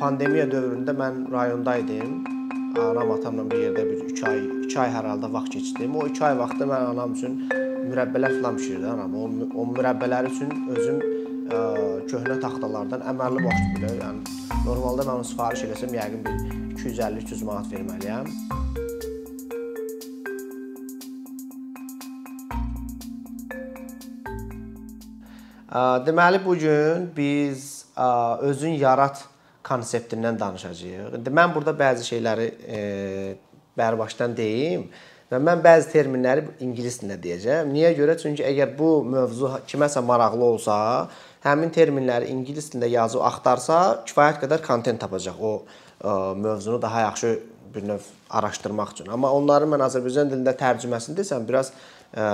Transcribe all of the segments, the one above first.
Pandemiya dövründə mən rayonda idim. Anam atamla bir yerdə bir 3 ay, 2 ay hər halda vaxt keçirdim. O 2 ay vaxtda mən anam üçün mürəbbələr filan bişirdi anam. O, o mürəbbələr üçün özüm ə, köhnə taxtalardan əməlli başlı belə, yəni normalda mən onu sifariş eləsəm yəqin bir 250-300 manat verməliyəm. Deməli bu gün biz özün yarat konseptindən danışacağıq. İndi mən burada bəzi şeyləri e, bərbaşdan deyim və mən bəzi terminləri ingilis dilində deyəcəm. Niyə görə? Çünki əgər bu mövzu kiməsə maraqlı olsa, həmin terminləri ingilis dilində yazıb axtarsa, kifayət qədər kontent tapacaq o ə, mövzunu daha yaxşı bir növ araşdırmaq üçün. Amma onların mən Azərbaycan dilində tərcüməsini desəm, biraz ə,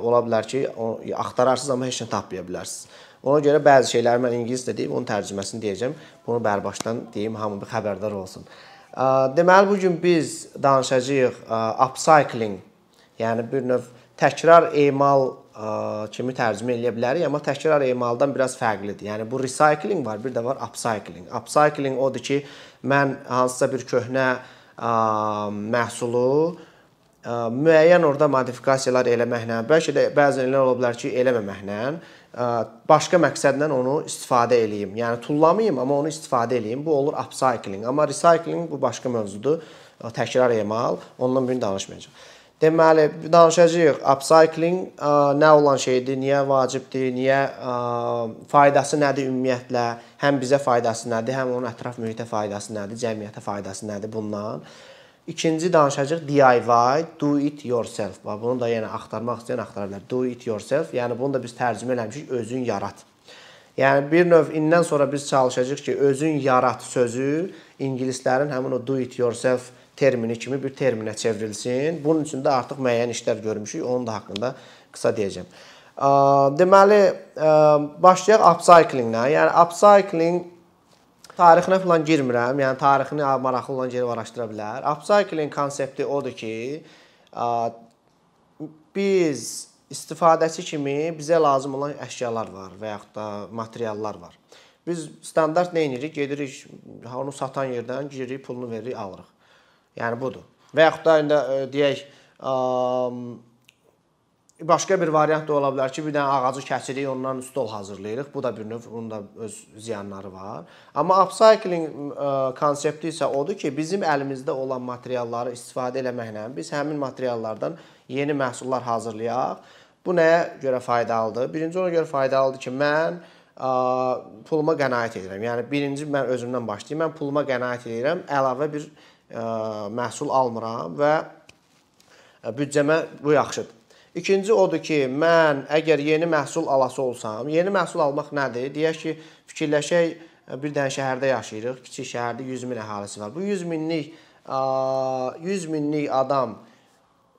ola bilər ki, o, axtararsınız amma heç nə tapmaya bilərsiniz. Ona görə bəzi şeyləri mən ingiliscə deyib onun tərcüməsini deyəcəm. Bunu bərbaşdan deyim, hamı bir xəbərdar olsun. Deməli bu gün biz danışacağıq upcycling, yəni bir növ təkrar emal kimi tərcümə edə bilərik, amma təkrar emaldan biraz fərqlidir. Yəni bu recycling var, bir də var upcycling. Upcycling odur ki, mən hansısa bir köhnə məhsulu müəyyən orada modifikasiyalar eləməklə, bəlkə də bəzən elə ola bilər ki, eləməməklə başqa məqsədlə onu istifadə eləyim. Yəni tullamayım, amma onu istifadə eləyim. Bu olur upcycling. Amma recycling bu başqa mövzudur. Təkrar emal. Ondan birini danışmayacağıq. Deməli, danışacağıq upcycling nə olan şeydir, niyə vacibdir, niyə faydası nədir ümumiyyətlə, həm bizə faydası nədir, həm onun ətraf mühitə faydası nədir, cəmiyyətə faydası nədir bundan. İkinci danışacağıq DIY, do it yourself. Bax bunu da yenə axtarmaq istəyən axtara bilər. Do it yourself. Yəni bunu da biz tərcümə eləmişik özün yarat. Yəni bir növ indən sonra biz çalışacağıq ki, özün yarat sözü ingilislərin həmin o do it yourself termini kimi bir terminə çevrilsin. Bunun üçün də artıq müəyyən işlər görmüşük. Onun da haqqında qısa deyəcəm. Deməli, başlayaq upcycling-lə. Yəni upcycling tarixinə falan girmirəm. Yəni tarixini maraqlı olan gedib araşdıra bilər. Upcycling konsepti odur ki, biz istifadəçi kimi bizə lazım olan əşyalar var və yaxud da materiallar var. Biz standart nə edirik? Gedirik onu satan yerdən giririk, pulunu veririk, alırıq. Yəni budur. Və yaxud da indi deyək, Başqa bir variant da ola bilər ki, bir dənə ağacı kəsirik, ondan stol hazırlayırıq. Bu da bir növ, onun da öz ziyanları var. Amma upcycling ə, konsepti isə odur ki, bizim əlimizdə olan materialları istifadə eləməklə biz həmin materiallardan yeni məhsullar hazırlayaq. Bu nəyə görə faydalıdır? Birinci ona görə faydalıdır ki, mən ə, puluma qənaət edirəm. Yəni birinci mən özümdən başlayım. Mən puluma qənaət edirəm, əlavə bir ə, məhsul almıram və büdcəmə bu yaxşıdır. İkinci odur ki, mən əgər yeni məhsul alası olsam, yeni məhsul almaq nədir? Deyək ki, fikirləşək, bir dənə şəhərdə yaşayırıq, kiçik şəhərdə 100 min əhalisi var. Bu 100 minlik 100 minlik adam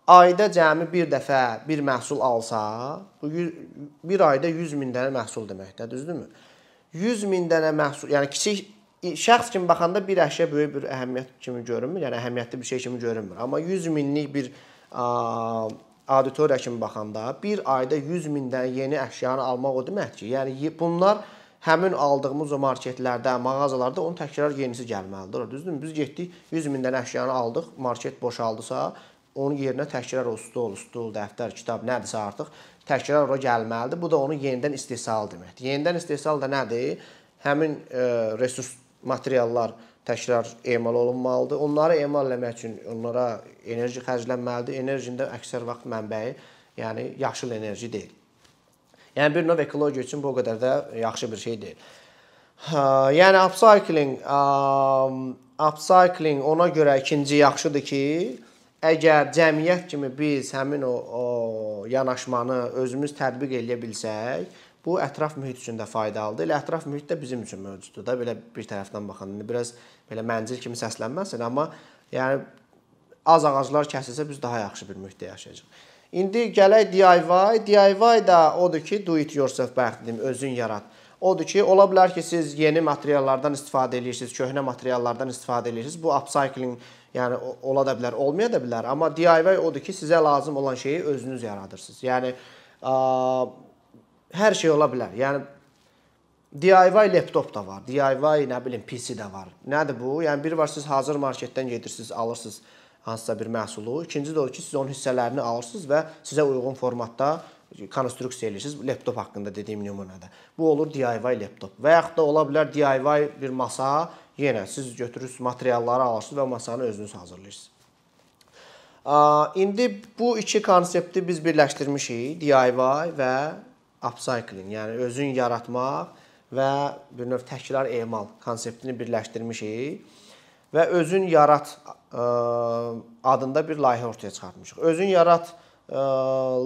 ayda cəmi bir dəfə bir məhsul alsa, bu bir ayda 100 min dənə məhsul deməkdir, düzdürmü? 100 min dənə məhsul, yəni kiçik şəxs kimi baxanda bir əşya böyük bir əhəmiyyət kimi görünmür, yəni əhəmiyyətli bir şey kimi görünmür. Amma 100 minlik bir auditoriya kimi baxanda bir ayda 100 min dənə yeni əşyanı almaq o deməkdir ki, yəni bunlar həmin aldığımız o marketlərdə, mağazalarda onun təkrar yenisi gəlməlidir. Düzdürmü? Biz getdik 100 min dənə əşyanı aldıq, market boşaldısa, onun yerinə təkrar o stol, stul, dəftər, kitab nədirsə artıq təkrar ora gəlməlidir. Bu da onun yenidən istehsal deməkdir. Yenidən istehsal da nədir? Həmin e, resurs materiallar təkrar emal olunmalıdır. Onları emal etmək üçün onlara enerji xərclənməlidir. Enerjinin də əksər vaxt mənbəyi, yəni yaşıl enerji deyil. Yəni bir növ ekologiya üçün bu qədər də yaxşı bir şey deyil. Hə, yəni upcycling, upcycling ona görə ikinci yaxşıdır ki, əgər cəmiyyət kimi biz həmin o, o yanaşmanı özümüz tətbiq edə bilsək, Bu ətraf mühit üçün də faydalıdır. Elə ətraf mühit də bizim üçün mövcuddur da. Belə bir tərəfdən baxanda biraz belə məncil kimi səslənməsin, amma yəni az ağaclar kəsilsə biz daha yaxşı bir mühitdə yaşayacağıq. İndi gələk DIY. DIY da odur ki, do it yourself dedim, özün yarat. Odur ki, ola bilər ki, siz yeni materiallardan istifadə edirsiniz, köhnə materiallardan istifadə edirsiniz. Bu upcycling yəni ola da bilər, olmaya da bilər. Amma DIY odur ki, sizə lazım olan şeyi özünüz yaradırsınız. Yəni hər şey ola bilər. Yəni DIY laptop da var. DIY nə bilim PC də var. Nədir bu? Yəni bir var siz hazır marketdən gedirsiniz, alırsınız hansısa bir məhsulu. İkinci də odur ki, siz onun hissələrini alırsınız və sizə uyğun formatda konstruksiya edirsiniz. Laptop haqqında dediyim nümunədə. Bu olur DIY laptop. Və yaxud da ola bilər DIY bir masa, yenə siz götürürsüz materialları alırsınız və masanı özünüz hazırlayırsınız. İndi bu iki konsepti biz birləşdirmişik. DIY və upcycling, yəni özün yaratmaq və bir növ təkrar emal konseptini birləşdirmişik və özün yarat adında bir layihə ortaya çıxartmışıq. Özün yarat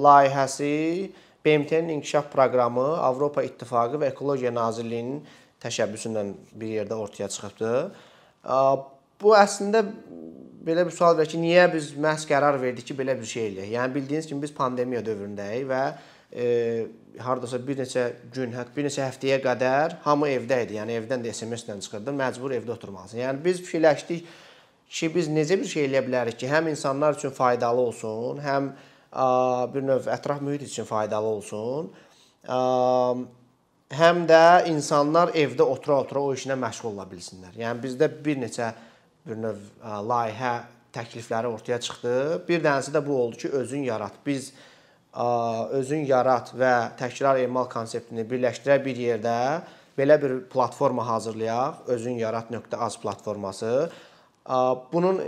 layihəsi BMT-nin inkişaf proqramı, Avropa İttifaqı və Ekologiya Nazirliyinin təşəbbüsü ilə bir yerdə ortaya çıxıbdı. Bu əslində belə bir sual verir ki, niyə biz məhz qərar verdik ki, belə bir şey eləyək? Yəni bildiyiniz kimi biz pandemiya dövründəyik və e, hardasa bir neçə gün, hətta bir neçə həftəyə qədər hamı evdə idi. Yəni evdən də SMS-lə çıxırdı, məcbur evdə oturmalısan. Yəni biz fikirləşdik ki, biz necə bir şey eləyə bilərik ki, həm insanlar üçün faydalı olsun, həm bir növ ətraf mühit üçün faydalı olsun. Həm də insanlar evdə otura-otura o işlə məşğul ola bilsinlər. Yəni bizdə bir neçə bir növ layihə təklifləri ortaya çıxdı. Bir dənəsi də bu oldu ki, özün yarat. Biz özün yarat və təkrar emal konseptini birləşdirə bir yerdə belə bir platforma hazırlayaq. Özün yarat.az platforması. Bunun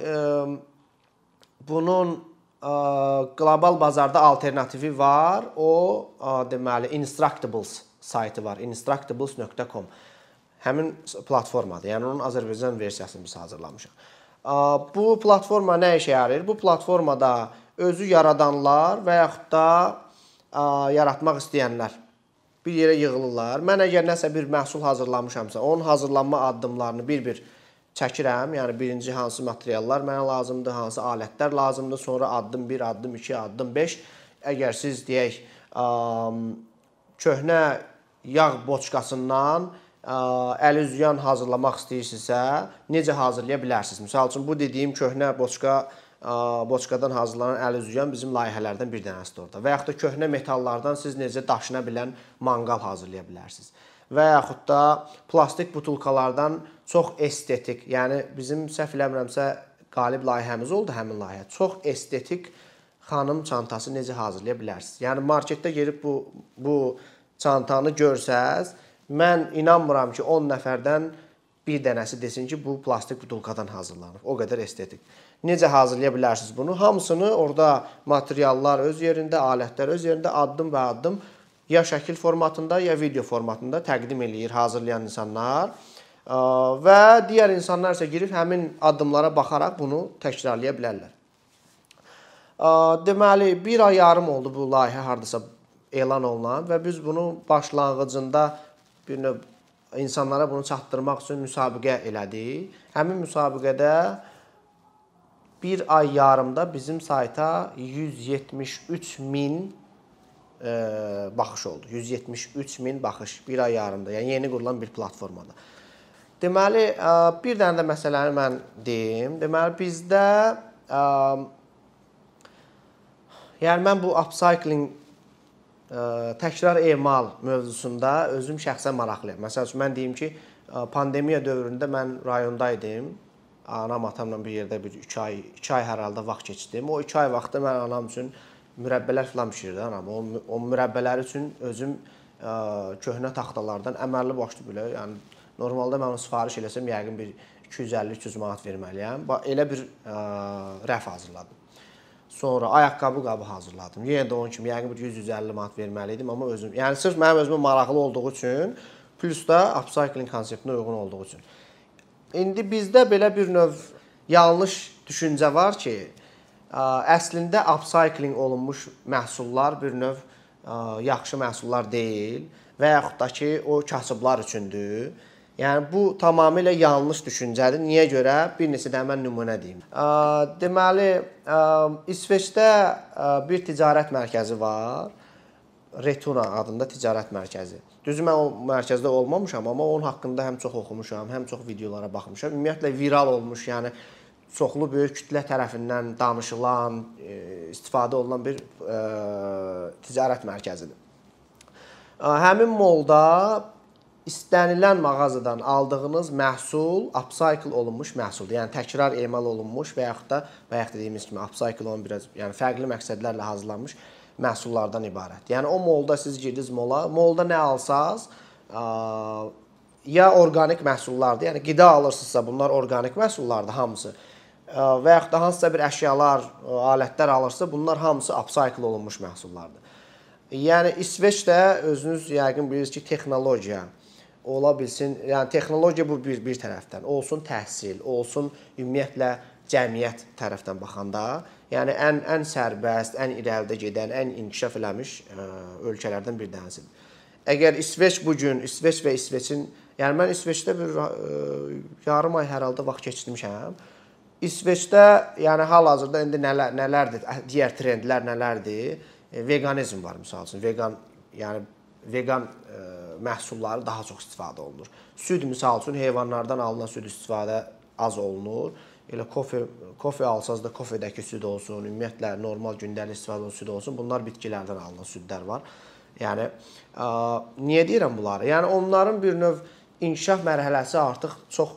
bunun qlobal bazarda alternativi var. O deməli Instructables saytı var. instructables.com həmin platformadır. Yəni onun Azərbaycan versiyasını biz hazırlamışıq. Bu platforma nə işə yarayır? Bu platformada özü yaradanlar və yaxud da yaratmaq istəyənlər bir yerə yığılırlar. Mən əgər nəsə bir məhsul hazırlamışamsa, onun hazırlanma addımlarını bir-bir çəkirəm. Yəni birinci hansı materiallar mənə lazımdır, hansı alətlər lazımdır, sonra addım 1, addım 2, addım 5. Əgər siz deyək, köhnə yağ boçkasından əl üzüyan hazırlamaq istəyirsinizsə, necə hazırlaya bilərsiniz? Məsəl üçün bu dediyim köhnə boçka boçkadan hazırlanan əl üzüyan bizim layihələrdən bir dənəsidir orada. Və yaxud da köhnə metallardan siz necə daşına bilən manqal hazırlaya bilərsiniz. Və yaxud da plastik butulkalardan çox estetik, yəni bizim səhv eləmirəmsə qalib layihəmiz oldu həmin layihə. Çox estetik xanım çantası necə hazırlaya bilərsiniz? Yəni marketdə gedib bu bu çantanı görsəz, Mən inanmıram ki, 10 nəfərdən bir dənəsi desin ki, bu plastik butulkadan hazırlanıb. O qədər estetik. Necə hazırlaya bilərsiniz bunu? Hamısını orada materiallar öz yerində, alətlər öz yerində addım və addım ya şəkil formatında, ya video formatında təqdim eləyir hazırlayan insanlar. Və digər insanlar isə girib həmin addımlara baxaraq bunu təkrarlaya bilərlər. Deməli, bir ay yarım oldu bu layihə hardasa elan olunan və biz bunu başlanğıcında bir növ insanlara bunu çatdırmaq üçün müsabiqə elədik. Həmin müsabiqədə bir ay yarımda bizim sayta 173 min e, baxış oldu. 173 min baxış bir ay yarımda. Yəni yeni qurulan bir platformada. Deməli, e, bir dənə də məsələni mən deyim. Deməli, bizdə ə, e, yəni mən bu upcycling təkrar emal mövzusunda özüm şəxsən maraqlıyam. Məsəl üçün mən deyim ki, pandemiya dövründə mən rayonda idim. Anam atamla bir yerdə bir 2 ay, 2 ay hər halda vaxt keçirdim. O 2 ay vaxtda mən anam üçün mürəbbələr filan bişirdi anam. O, o mürəbbələr üçün özüm ə, köhnə taxtalardan əməlli başlı belə, yəni normalda mən onu sifariş eləsəm yəqin bir 250-300 manat verməliyəm. Elə bir ə, rəf hazırladım. Sonra ayaqqabı qabı hazırladım. Yenə də onun kimi yəqin bir 100-150 manat verməli idim, amma özüm, yəni sırf mənim özümə maraqlı olduğu üçün, plus da upcycling konseptinə uyğun olduğu üçün. İndi bizdə belə bir növ yanlış düşüncə var ki, əslində upcycling olunmuş məhsullar bir növ yaxşı məhsullar deyil və yaxud da ki, o kasıblar üçündür. Yəni bu tamamilə yanlış düşüncədir. Niyə görə? Bir neçə də mən nümunə deyim. Deməli, İsveçdə bir ticarət mərkəzi var. Retuna adında ticarət mərkəzi. Düzü mən o mərkəzdə olmamışam, amma onun haqqında həm çox oxumuşam, həm çox videolara baxmışam. Ümumiyyətlə viral olmuş, yəni çoxlu böyük kütlə tərəfindən danışılan, e, istifadə olunan bir ə, e, ticarət mərkəzidir. Həmin molda istənilən mağazadan aldığınız məhsul upcycle olunmuş məhsuldur. Yəni təkrar emal olunmuş və yaxud da bayaq dediyimiz kimi upcycle olan biraz yəni fərqli məqsədlərlə hazırlanmış məhsullardan ibarət. Yəni o molda siz girdiniz mola, molda nə alsaz, ya orqanik məhsullardır, yəni qida alırsınızsa bunlar orqanik məhsullardır hamısı. Və yaxud da hansısa bir əşyalar, alətlər alırsa, bunlar hamısı upcycle olunmuş məhsullardır. Yəni İsveçdə özünüz yəqin bilirsiniz ki, texnologiya ola bilsin. Yəni texnologiya bu bir bir tərəfdən, olsun təhsil, olsun ümumiyyətlə cəmiyyət tərəfdən baxanda, yəni ən ən sərbəst, ən irəlidə gedən, ən inkişaf eləmiş ə, ölkələrdən bir tanəsidir. Əgər İsveç bu gün İsveç və İsveçin, yəni mən İsveçdə bir ə, yarım ay hər halda vaxt keçirmişəm. İsveçdə, yəni hal-hazırda indi nələr nələrdir, digər trendlər nələrdir? Veganizm var məsəl üçün. Vegan, yəni veqan ə, məhsulları daha çox istifadə olunur. Süd misal üçün heyvanlardan alınan süd istifadə az olunur. Elə kofe kofe alsaz da kofedəki süd olsun, ümumiyyətlə normal gündəlik istifadə olunan süd olsun. Bunlar bitkilərdən alınan südlər var. Yəni ə, niyə deyirəm bunları? Yəni onların bir növ inkişaf mərhələsi artıq çox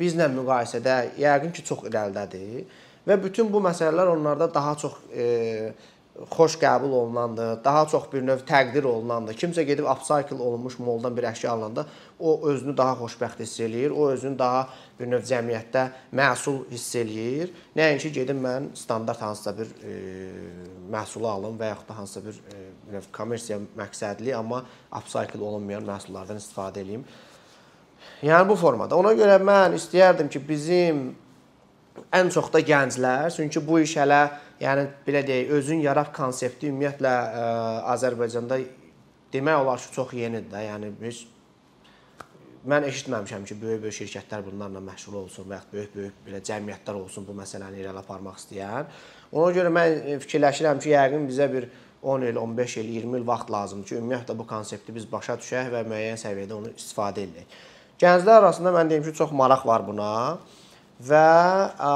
bizlə müqayisədə yəqin ki, çox irəlidədir və bütün bu məsələlər onlarda daha çox e, xoş qəbul olunandır, daha çox bir növ təqdir olunandır. Kimsə gedib upcycle olunmuş moldan bir əşya alanda o özünü daha xoşbəxt hiss eləyir, o özünü daha bir növ cəmiyyətdə məsul hiss eləyir. Nəinki gedim mən standart hansısa bir e, məhsulu alım və yaxud da hansısa bir e, bir növ kommersiya məqsədli, amma upcycle olunmayan məhsullardan istifadə eləyim. Yəni bu formada. Ona görə mən istəyərdim ki, bizim ən çox da gənclər, çünki bu iş hələ yəni belə deyək, özün yarat konsepti ümumiyyətlə ə, Azərbaycanda demək olar ki, çox yenidir də. Yəni biz mən eşitməmişəm ki, böyük-böyük şirkətlər bunlarla məşğul olsun və ya böyük-böyük belə cəmiyyətlər olsun bu məsələni irəli aparmaq istəyən. Ona görə mən fikirləşirəm ki, yəqin bizə bir 10 il, 15 il, 20 il vaxt lazımdır ki, ümumiyyətlə bu konsepti biz başa düşək və müəyyən səviyyədə onu istifadə edək. Gənclər arasında mən deyim ki, çox maraq var buna və ə,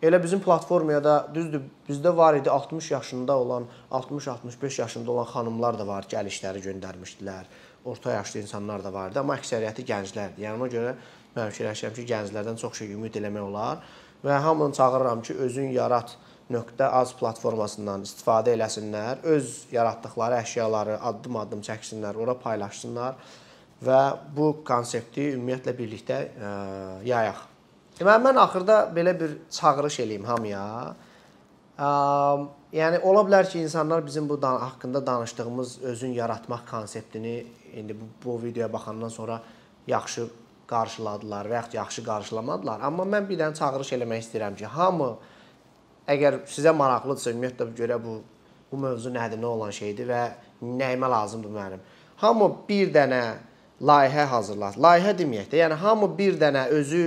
Elə bizim platformaya da düzdür, bizdə var idi 60 yaşında olan, 60-65 yaşında olan xanımlar da var, gəlişləri göndərmişdilər. Orta yaşlı insanlar da vardı, amma əksəriyyəti gənclərdir. Yəni ona görə mən fikirləşirəm ki, gənclərdən çox şey ümid eləmək olar və hamını çağırıram ki, özün yarat .az platformasından istifadə eləsinlər, öz yaratdıqları əşyaları addım-addım çəksinlər, ora paylaşsınlar və bu konsepti ümumiyyətlə birlikdə ə, yayaq. Deməli mən axırda belə bir çağırış eləyim hamıya. Ə, yəni ola bilər ki, insanlar bizim bu dan haqqında danışdığımız özün yaratmaq konseptini indi bu, bu videoya baxandan sonra yaxşı qarşıladılar və yaxud yaxşı qarşılamadılar. Amma mən bir dənə çağırış eləmək istəyirəm ki, hamı əgər sizə maraqlıdırsa, ümumiyyətlə görə bu bu mövzu nədir, nə olan şeydir və nəyimə lazımdır mənim. Hamı bir dənə layihə hazırlasın. Layihə deməyək də, yəni hamı bir dənə özü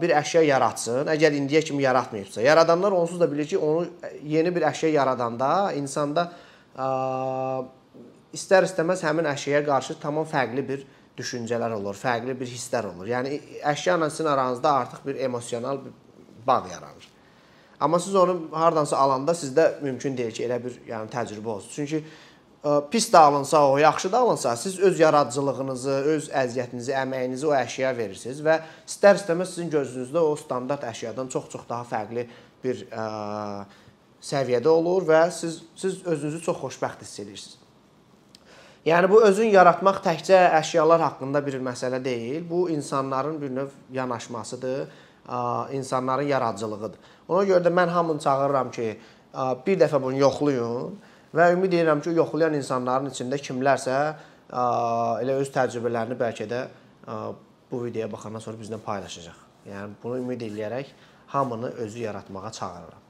bir əşya yaratsın. Əgər indiyə kimi yaratmayıbsa, yaradanlar onsuz da bilir ki, onu yeni bir əşya yaradanda insanda istər-istəməz həmin əşyaya qarşı tamam fərqli bir düşüncələr olur, fərqli bir hisslər olur. Yəni əşya ilə sizin aranızda artıq bir emosional bir bağ yaranır. Amma siz onu hardansa alanda sizdə mümkün deyil ki, elə bir yəni təcrübə olsun. Çünki pis də alınsa o, yaxşı da alınsa, siz öz yaradıcılığınızı, öz əziyyətinizi, əməyinizi o əşyaya verirsiniz və istər-istəməz sizin gözünüzdə o standart əşyadan çox-çox daha fərqli bir ə, səviyyədə olur və siz siz özünüzü çox xoşbəxt hiss edirsiniz. Yəni bu özün yaratmaq təkcə əşyalar haqqında bir məsələ deyil. Bu insanların bir növ yanaşmasıdır, ə, insanların yaradıcılığıdır. Ona görə də mən hamını çağırıram ki, ə, bir dəfə bunu yoxlayın Və ümid edirəm ki, yoxlayan insanların içində kimlərsə elə öz təcrübələrini bəlkə də bu videoya baxandan sonra bizlə paylaşacaq. Yəni bunu ümid eləyərək hamını özü yaratmağa çağırıram.